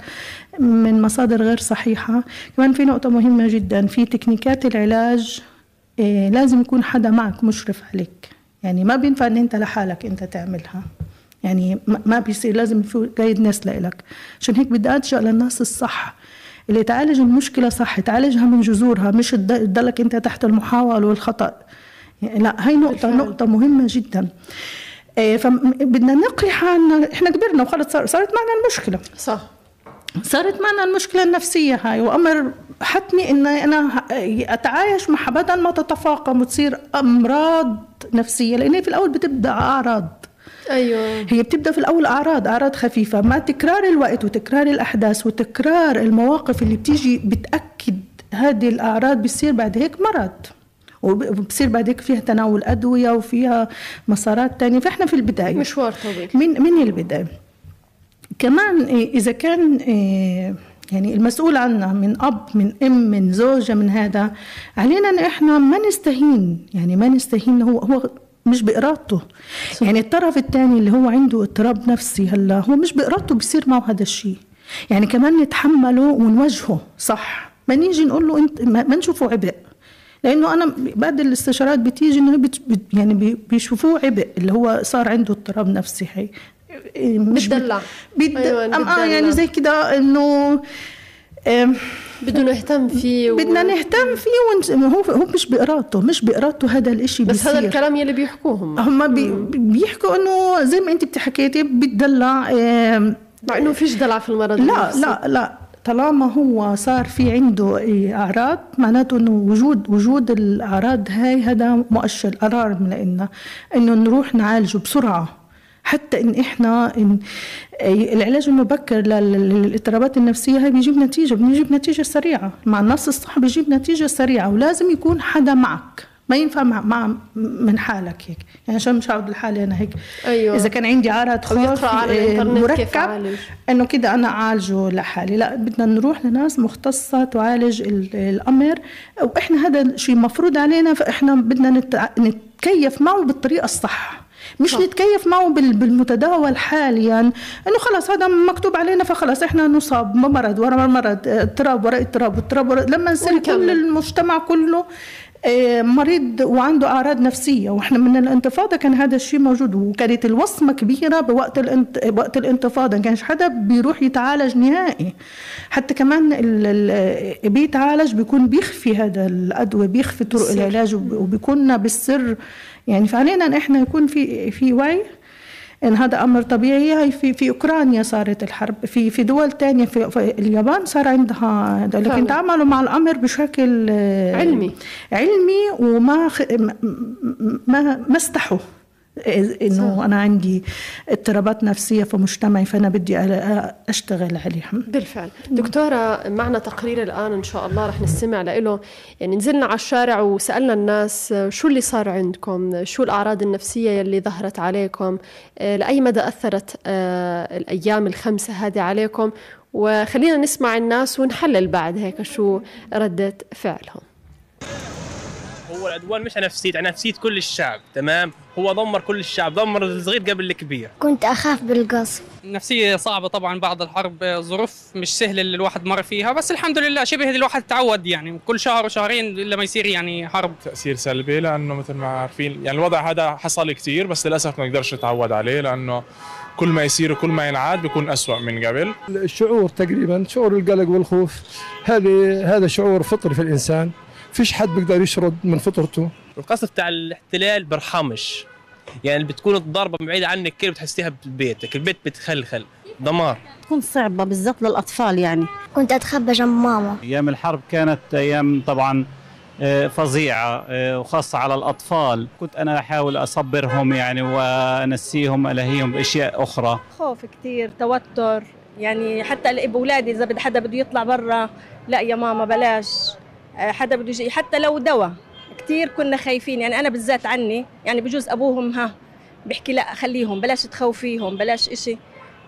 من مصادر غير صحيحة. كمان في نقطة مهمة جدا في تكنيكات العلاج آه، لازم يكون حدا معك مشرف عليك. يعني ما بينفع إن أنت لحالك أنت تعملها. يعني ما بيصير لازم في جايدنس لإلك. عشان هيك بدي ألجأ للناس الصح. اللي تعالج المشكلة صح تعالجها من جذورها مش تضلك انت تحت المحاولة والخطأ. يعني لا هاي نقطة نقطة مهمة جدا. إيه، فبدنا نقي حالنا إحنا كبرنا وخلص صارت معنا المشكلة. صح. صارت معنا المشكلة النفسية هاي وأمر حتمي إن أنا أتعايش مع بدل ما تتفاقم وتصير أمراض نفسية لأن في الأول بتبدأ أعراض. أيوه. هي بتبدأ في الأول أعراض أعراض خفيفة مع تكرار الوقت وتكرار الأحداث وتكرار المواقف اللي بتيجي بتأكد هذه الأعراض بتصير بعد هيك مرض. وبصير بعد هيك فيها تناول أدوية وفيها مسارات تانية. فإحنا في البداية. مشوار طويل. من من البداية. كمان إذا كان يعني المسؤول عنا من أب من أم من زوجة من هذا علينا إن إحنا ما نستهين. يعني ما نستهين هو هو مش بإرادته. صح. يعني الطرف الثاني اللي هو عنده اضطراب نفسي هلا هو مش بإرادته بيصير معه هذا الشيء. يعني كمان نتحمله ونواجهه صح. ما نيجي نقول له انت ما نشوفه عبء. لأنه أنا بعد الاستشارات بتيجي إنه بت يعني بيشوفوه عبء اللي هو صار عنده اضطراب نفسي هي. مش بتدلع. بد... أيوة آه يعني زي كده إنه بدنا نهتم فيه و... بدنا نهتم فيه ون... هو هو مش بإرادته مش بإرادته هذا الإشي بس بيصير. هذا الكلام يلي بيحكوه هم هم بي... بيحكوا إنه زي ما أنت بتحكيتي بتدلع مع إنه فيش دلع في المرض لا لا لا. طالما هو صار في عنده أعراض معناته إنه وجود وجود الأعراض هاي هذا مؤشر alarm لنا إنه نروح نعالجه بسرعة. حتى إن إحنا إن العلاج المبكر للاضطرابات النفسية هاي بيجيب نتيجة بيجيب نتيجة سريعة. مع النص الصح بيجيب نتيجة سريعة ولازم يكون حدا معك. ما ينفع مع, مع من حالك هيك. يعني عشان مش عاود لحالي أنا هيك. أيوة. إذا كان عندي عرض خوف آه، مركب إنه كده أنا أعالجه لحالي. لا بدنا نروح لناس مختصة تعالج الأمر. وإحنا هذا الشيء مفروض علينا فإحنا بدنا نتكيف معه بالطريقة الصح. مش صح. نتكيف معه بالمتداول حاليا. إنه خلاص هذا مكتوب علينا فخلاص إحنا نصاب. مرض ورا مرض. اضطراب وراء اضطراب اضطراب لما يصير كل المجتمع كله آه، مريض وعنده أعراض نفسية. وإحنا من الانتفاضة كان هذا الشيء موجود. وكانت الوصمة كبيرة بوقت الانت... وقت الانتفاضة. ما كانش حدا بيروح يتعالج نهائي. حتى كمان ال... ال... بيتعالج بيكون بيخفي هذا الأدوية بيخفي طرق العلاج وبيكون بالسر يعني فعلينا ان إحنا يكون في في وعي إن هذا أمر طبيعي. هي في في أوكرانيا صارت الحرب في في دول تانية في, في اليابان صار عندها هذا. لكن تعاملوا مع الأمر بشكل علمي. علمي وما. ما ما استحوا. إنه أنا عندي اضطرابات نفسية في مجتمعي فأنا بدي أشتغل عليها بالفعل. دكتورة معنا تقرير الآن إن شاء الله رح نستمع له. يعني نزلنا على الشارع وسألنا الناس شو اللي صار عندكم؟ شو الأعراض النفسية اللي ظهرت عليكم؟ لأي مدى أثرت آه، الأيام الخمسة هذه عليكم؟ وخلينا نسمع الناس ونحلل بعد هيك شو ردة فعلهم. هو العدوان مش على نفسية على نفسية كل الشعب تمام؟ هو دمر كل الشعب دمر الصغير قبل الكبير. كنت أخاف بالقصف. نفسية صعبة طبعا بعد الحرب ظروف مش سهلة اللي الواحد مر فيها بس الحمد لله شبه الواحد تعود يعني. كل شهر وشهرين لما يصير يعني حرب. تأثير سلبي لأنه مثل ما عارفين يعني الوضع هذا حصل كثير بس للأسف ما نقدرش نتعود عليه لأنه كل ما يصير وكل ما ينعاد بيكون أسوأ من قبل. الشعور تقريبا شعور القلق والخوف هذه هذا شعور فطري في الإنسان. فيش حد بيقدر يشرد من فطرته. القصف تاع الاحتلال برحمش. يعني بتكون الضربة بعيدة عنك كيف بتحسيها ببيتك البيت بتخلخل دمار. تكون صعبة بالذات للأطفال يعني. كنت أتخبى جنب ماما. أيام الحرب كانت أيام طبعا آه، فظيعة آه، وخاصة على الأطفال. كنت أنا أحاول أصبرهم يعني وأنسيهم ألهيهم بأشياء أخرى. خوف كتير توتر. يعني حتى أولادي إذا بده حدا بده يطلع برا لا يا ماما بلاش. حدا بده يجي. حتى لو دواء كثير كنا خايفين. يعني أنا بالذات عني يعني بجوز أبوهم ها بيحكي لا خليهم بلاش تخوفيهم بلاش إشي.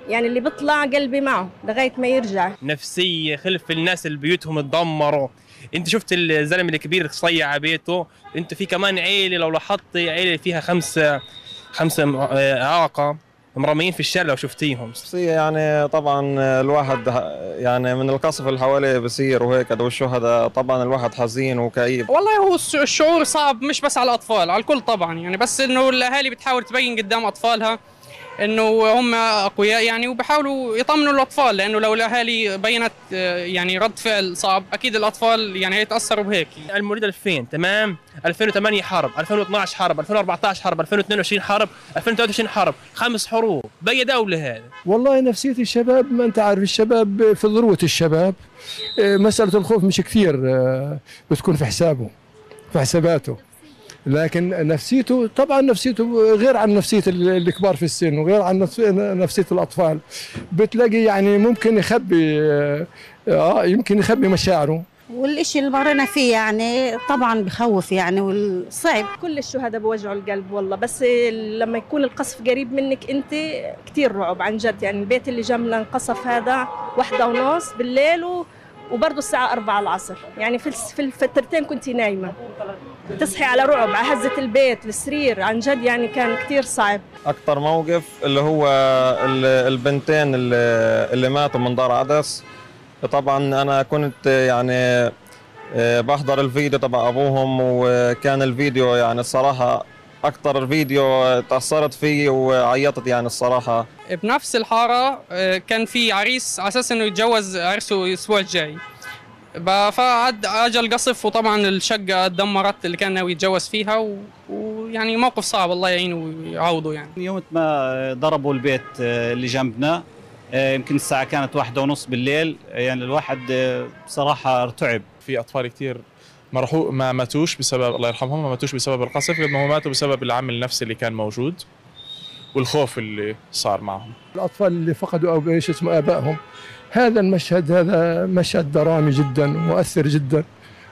يعني اللي بيطلع قلبي معه لغاية ما يرجع. نفسية خلف الناس اللي بيوتهم تدمروا أنت شفت الزلمة الكبير صيع بيته؟ انت في كمان عيلة لو لاحظت عيلة فيها خمسة خمسة آه، اعاقه مرميين في الشارع لو شفتيهم. يعني طبعا الواحد يعني من القصف اللي حواليه بصير وهيك والشهداء طبعا الواحد حزين وكئيب. والله هو الشعور صعب مش بس على الأطفال على الكل طبعا. يعني بس إنه الأهالي بتحاول تبين قدام أطفالها. إنه هم أقوياء يعني وبحاولوا يطمنوا الأطفال لأنه لو الأهالي بينت يعني رد فعل صعب أكيد الأطفال يعني هيتأثروا بهيك. المولد 2000 تمام؟ 2008 حرب 2012 حرب 2014 حرب 2022 حرب 2023 حرب خمس حروب. بي دولة هذا والله نفسية الشباب ما أنت عارف الشباب في ذروة الشباب آه، مسألة الخوف مش كثير آه، بتكون في حسابه في حساباته لكن نفسيته طبعا نفسيته غير عن نفسية الكبار في السن وغير عن نفسية الأطفال. بتلاقي يعني ممكن يخبي آه يمكن يخبي مشاعره. والإشي اللي مرينا فيه يعني طبعا بخوف يعني والصعب. كل الشهداء بوجعوا القلب والله بس لما يكون القصف قريب منك أنت كثير رعب عن جد. يعني البيت اللي جنبنا انقصف هذا واحدة ونص بالليل و... وبرضه الساعة 4 العصر. يعني في في الفترتين كنت نايمة. تصحي على رعب على هزة البيت السرير. عن جد يعني كان كثير صعب. أكثر موقف اللي هو البنتين اللي, اللي ماتوا من دار عدس. طبعا أنا كنت يعني آه، بحضر الفيديو تبع أبوهم وكان الفيديو يعني الصراحة أكثر الفيديو تأثرت فيه وعيطت يعني الصراحة. بنفس الحارة آه، كان في عريس على أساس إنه يتجوز عرسه الأسبوع الجاي. فعد اجى القصف وطبعا الشقة دمرت اللي كان ناوي يتجوز فيها ويعني موقف صعب الله يعينه ويعوضه يعني. يوم ما ضربوا البيت آه، اللي جنبنا آه، يمكن الساعة كانت واحدة ونص بالليل يعني الواحد بصراحه ارتعب. في أطفال كثير مرحو ما ماتوش بسبب الله يرحمهم ما ماتوش بسبب القصف قد ما هو ماتوا بسبب العامل النفسي اللي كان موجود. والخوف اللي صار معهم. الأطفال اللي فقدوا أو إيش اسمه آبائهم. هذا المشهد هذا مشهد درامي جدا مؤثر جدا.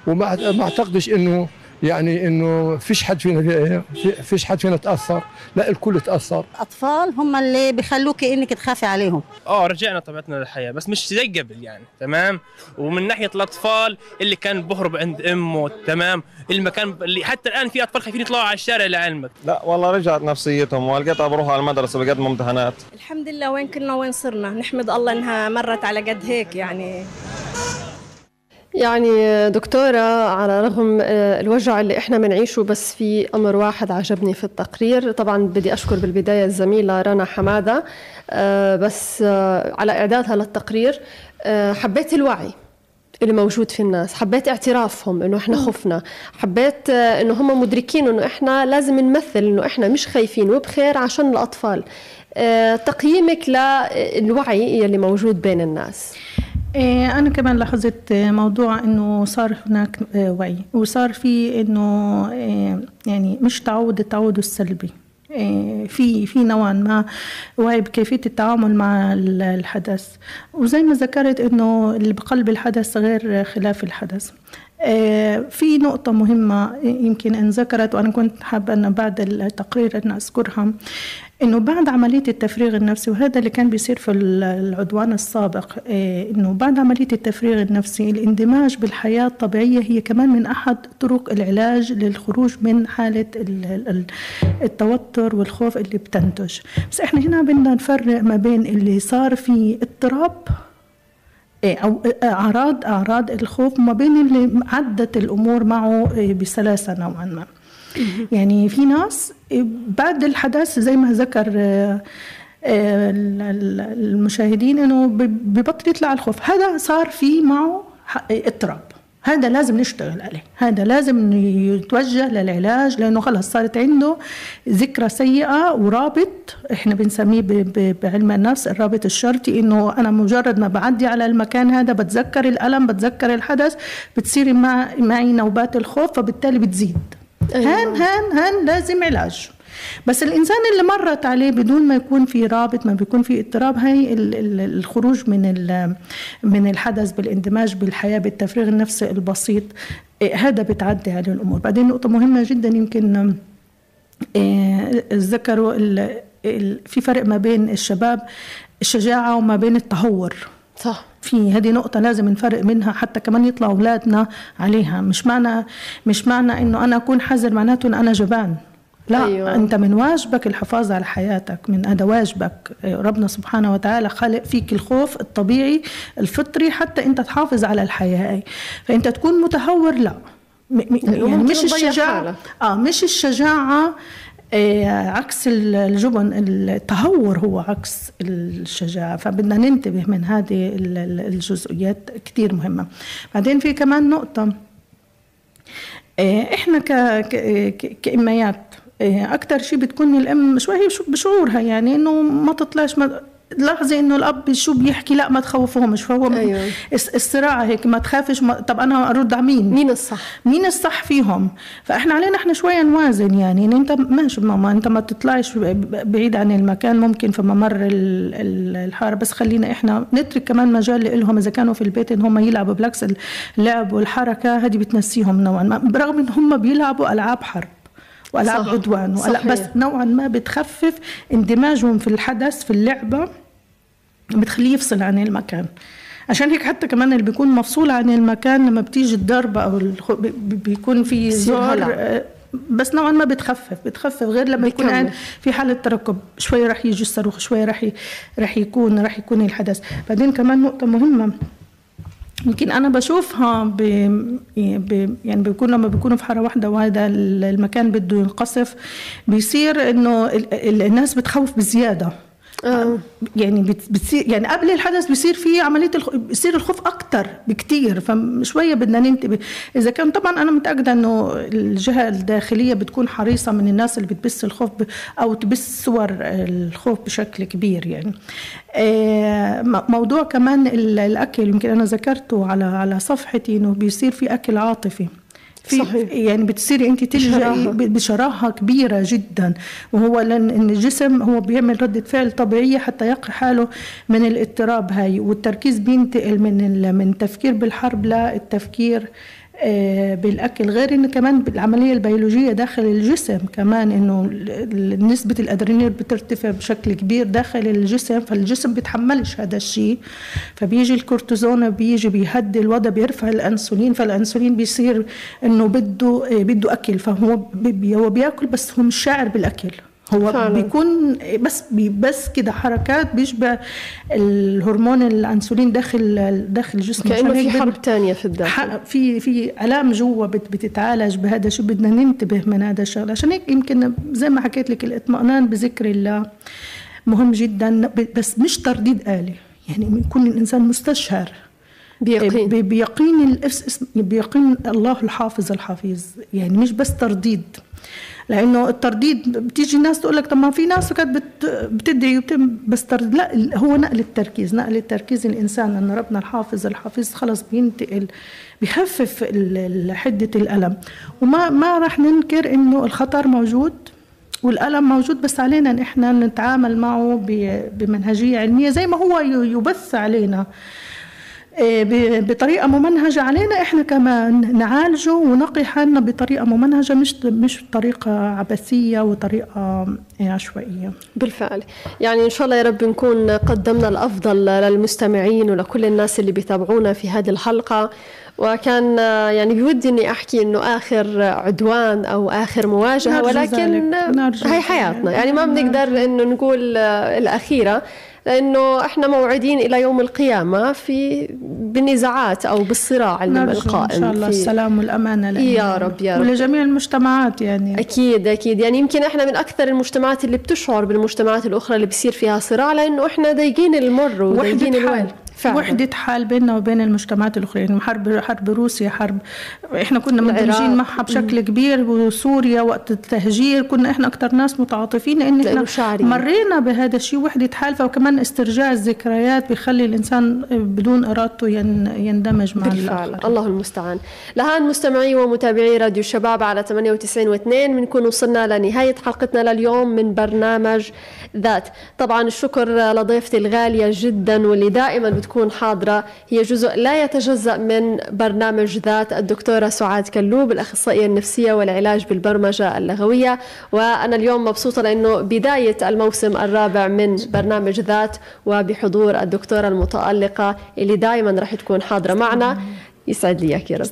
وما ما أعتقدش إنه يعني إنه فيش حد فينا فيش حد فينا تأثر لا الكل تأثر. اطفال هم اللي بيخلوك إنك تخافي عليهم. آه رجعنا طبيعتنا للحياة بس مش زي قبل يعني تمام؟ ومن ناحية الأطفال اللي كان بهرب عند أمه تمام؟ المكان اللي حتى الآن في أطفال خايفين يطلعوا على الشارع لعلمك. لا والله رجعت نفسيتهم ولقيتها بروح على المدرسة بقدموا امتحانات الحمد لله وين كنا وين صرنا؟ نحمد الله إنها مرت على قد هيك يعني. يعني دكتورة على رغم آه، الوجع اللي إحنا بنعيشه بس في أمر واحد عجبني في التقرير. طبعا بدي أشكر بالبداية الزميلة رنا حمادة آه، بس آه، على إعدادها للتقرير حبيت الوعي اللي موجود في الناس حبيت اعترافهم إنه إحنا خفنا حبيت إنه هم مدركين إنه إحنا لازم نمثل إنه إحنا مش خايفين وبخير عشان الأطفال. تقييمك للوعي اللي موجود بين الناس. أنا كمان لاحظت موضوع إنه صار هناك آه، وعي وصار في إنه إيه، يعني مش تعود التعود السلبي. إيه، في في نوعا ما وعي بكيفية التعامل مع الحدث. وزي ما ذكرت إنه اللي بقلب الحدث غير خلاف الحدث. في نقطة مهمة يمكن أن ذكرت وأنا كنت حابة أن بعد التقرير أن أذكرها إنه بعد عملية التفريغ النفسي وهذا اللي كان بيصير في العدوان السابق إيه، إنه بعد عملية التفريغ النفسي الاندماج بالحياة الطبيعية هي كمان من أحد طرق العلاج للخروج من حالة التوتر والخوف اللي بتنتج. بس إحنا هنا بدنا نفرق ما بين اللي صار في اضطراب أو أعراض أعراض الخوف وما بين اللي عدت الأمور معه إيه، بسلاسه نوعا ما. يعني في ناس بعد الحدث زي ما ذكر المشاهدين إنه ببطل يطلع الخوف. هذا صار في معه اضطراب. هذا لازم نشتغل عليه. هذا لازم يتوجه للعلاج لأنه خلص صارت عنده ذكرى سيئة ورابط إحنا بنسميه بعلم النفس الرابط الشرطي إنه أنا مجرد ما بعدي على المكان هذا بتذكر الألم بتذكر الحدث بتصير معي نوبات الخوف فبالتالي بتزيد. أيوة. هان هان هان لازم علاج. بس الإنسان اللي مرت عليه بدون ما يكون في رابط ما بيكون في اضطراب هي الخروج من من الحدث بالاندماج بالحياة بالتفريغ النفسي البسيط إيه، هذا بتعدي عليه الأمور. بعدين نقطة مهمة جدا يمكن إيه، ذكروا في فرق ما بين الشباب الشجاعة وما بين التهور. صح. في هذه نقطة لازم نفرق منها حتى كمان يطلع أولادنا عليها. مش معنى مش معنى إنه أنا أكون حذر معناته إن أنا جبان. لا أيوة. أنت من واجبك الحفاظ على حياتك من هذا واجبك. ربنا سبحانه وتعالى خلق فيك الخوف الطبيعي الفطري حتى أنت تحافظ على الحياة. فأنت تكون متهور لا. يعني مش الشجاعة آه مش الشجاعة إيه، عكس الجبن التهور هو عكس الشجاعة. فبدنا ننتبه من هذه الجزئيات كتير مهمة. بعدين في كمان نقطة إيه، إحنا كإميات. إيه، أكتر شيء بتكون الأم شوي بشعورها يعني إنه ما تطلعش ما لاحظي إنه الأب شو بيحكي لا ما تخوفوهمش فهو أيوة. الصراع هيك ما تخافش ما طب أنا أرد على مين؟ مين الصح؟ مين الصح فيهم؟ فإحنا علينا إحنا شوية نوازن يعني إن أنت ماشي ماما أنت ما تطلعش بعيد عن المكان ممكن في ممر الحارة بس خلينا إحنا نترك كمان مجال لهم إذا كانوا في البيت إن هم يلعبوا بالعكس اللعب والحركة هذه بتنسيهم نوعا ما برغم إن هم بيلعبوا ألعاب حرب والعاب صح. عدوان. صحيح. بس نوعا ما بتخفف اندماجهم في الحدث في اللعبة بتخليه يفصل عن المكان. عشان هيك حتى كمان اللي بيكون مفصول عن المكان لما بتيجي الضربه أو بيكون في زهر آه، بس نوعا ما بتخفف. بتخفف غير لما يكون قاعد في حالة ترقب شوي راح يجي الصاروخ شوي راح راح يكون راح يكون الحدث. بعدين كمان نقطة مهمة. يمكن أنا بشوفها ب... ب... يعني بيكون لما بيكونوا في حارة واحدة وهذا المكان بده ينقصف بيصير إنه الناس بتخوف بزيادة. آه. يعني بتصير يعني قبل الحدث بيصير في عملية الخ... بيصير الخوف أكثر بكثير فشويه بدنا ننتبه. إذا كان طبعا أنا متأكدة إنه الجهة الداخلية بتكون حريصة من الناس اللي بتبث الخوف ب... أو تبث صور الخوف بشكل كبير يعني. آه موضوع كمان الأكل يمكن أنا ذكرته على على صفحتي إنه بيصير في أكل عاطفي. في صحيح. يعني بتصيري انت تلجئي بشراهه كبيرة جدا. وهو لأن الجسم هو بيعمل ردة فعل طبيعية حتى يقي حاله من الاضطراب هاي. والتركيز بينتقل من من التفكير بالحرب للتفكير بالأكل غير انه كمان بالعملية البيولوجية داخل الجسم كمان إنه نسبة الأدرينالين بترتفع بشكل كبير داخل الجسم فالجسم بيتحملش هذا الشيء. فبيجي الكورتيزون بيجي بيهدي الوضع بيرفع الأنسولين فالأنسولين بيصير إنه بده آه، بده أكل. فهو هو بياكل بس هو مش شاعر بالأكل. هو فعلاً. بيكون بس بس كده حركات بيشبه الهرمون الأنسولين داخل داخل الجسم كأنه عشان في حرب تانية في الداخل. في في آلام جوا بت- بتتعالج بهذا الشيء بدنا ننتبه من هذا الشغله عشان هيك يمكن زي ما حكيت لك الاطمئنان بذكر الله مهم جدا بس مش ترديد آلي. يعني يكون الإنسان مستشعر. بيقين. ب- بيقين بيقين الله الحافظ الحفيظ. يعني مش بس ترديد. لأنه الترديد بتيجي الناس تقول لك طب ما في ناس كانت بت- بتدعي بس ترديد لا هو نقل التركيز نقل التركيز الإنسان ان ربنا الحافظ الحفيظ خلص بينتقل ال- حدة الألم. وما ما راح ننكر إنه الخطر موجود والألم موجود بس علينا ان إحنا نتعامل معه بمنهجية علمية زي ما هو يبث علينا. إيه، ب- بطريقة ممنهجة علينا إحنا كمان نعالجه ونقي حالنا بطريقة ممنهجة مش مش بطريقة عبثية وطريقة إيه، عشوائية. بالفعل. يعني إن شاء الله يا رب نكون قدمنا الأفضل للمستمعين ولكل الناس اللي بيتابعونا في هذه الحلقة. وكان يعني بودي إني أحكي إنه آخر عدوان أو آخر مواجهة ولكن هي حياتنا. يعني ما بنقدر إنه نقول الأخيرة. لأنه إحنا موعدين إلى يوم القيامة في بالنزاعات أو بالصراع القائم إن شاء الله السلام والأمانة لنا يا رب يا رب. ولجميع المجتمعات يعني. أكيد أكيد. يعني يمكن إحنا من أكثر المجتمعات اللي بتشعر بالمجتمعات الأخرى اللي بصير فيها صراع لأنه إحنا ضايقين المر وضايقين وحدة حال وحدة حال بيننا وبين المجتمعات الأخرى يعني حرب حرب روسيا حرب إحنا كنا. مندمجين معها بشكل كبير وسوريا وقت التهجير كنا إحنا أكثر ناس متعاطفين لأن إحنا شاعرين. مرينا بهذا الشيء وحدة حال فكمان استرجاع الذكريات بيخلي الإنسان بدون إرادته ين- يندمج مع بالفعل. الآخر. الله المستعان. لهان مستمعي ومتابعي راديو الشباب على 98 و2 بنكون وصلنا لنهاية حلقتنا لليوم من برنامج ذات. طبعا الشكر لضيفتي الغالية جدا واللي دائما بتكون حاضرة. هي جزء لا يتجزأ من برنامج ذات الدكتورة سعاد كلوب الأخصائية النفسية والعلاج بالبرمجة اللغوية. وأنا اليوم مبسوطة لأنه بداية الموسم الرابع من برنامج ذات وبحضور الدكتورة المتألقة اللي دائما رح تكون حاضرة معنا. يسعد لي يا رب.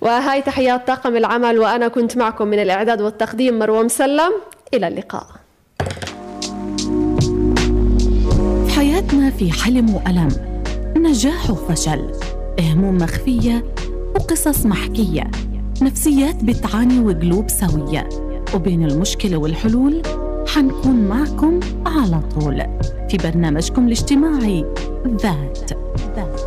وهاي تحيات طاقم العمل وأنا كنت معكم من الإعداد والتقديم مروة مسلم. إلى اللقاء. في حياتنا في حلم وألم. نجاح وفشل هموم مخفية وقصص محكية نفسيات بتعاني وقلوب سوية. وبين المشكلة والحلول حنكون معكم على طول في برنامجكم الاجتماعي ذات ذات.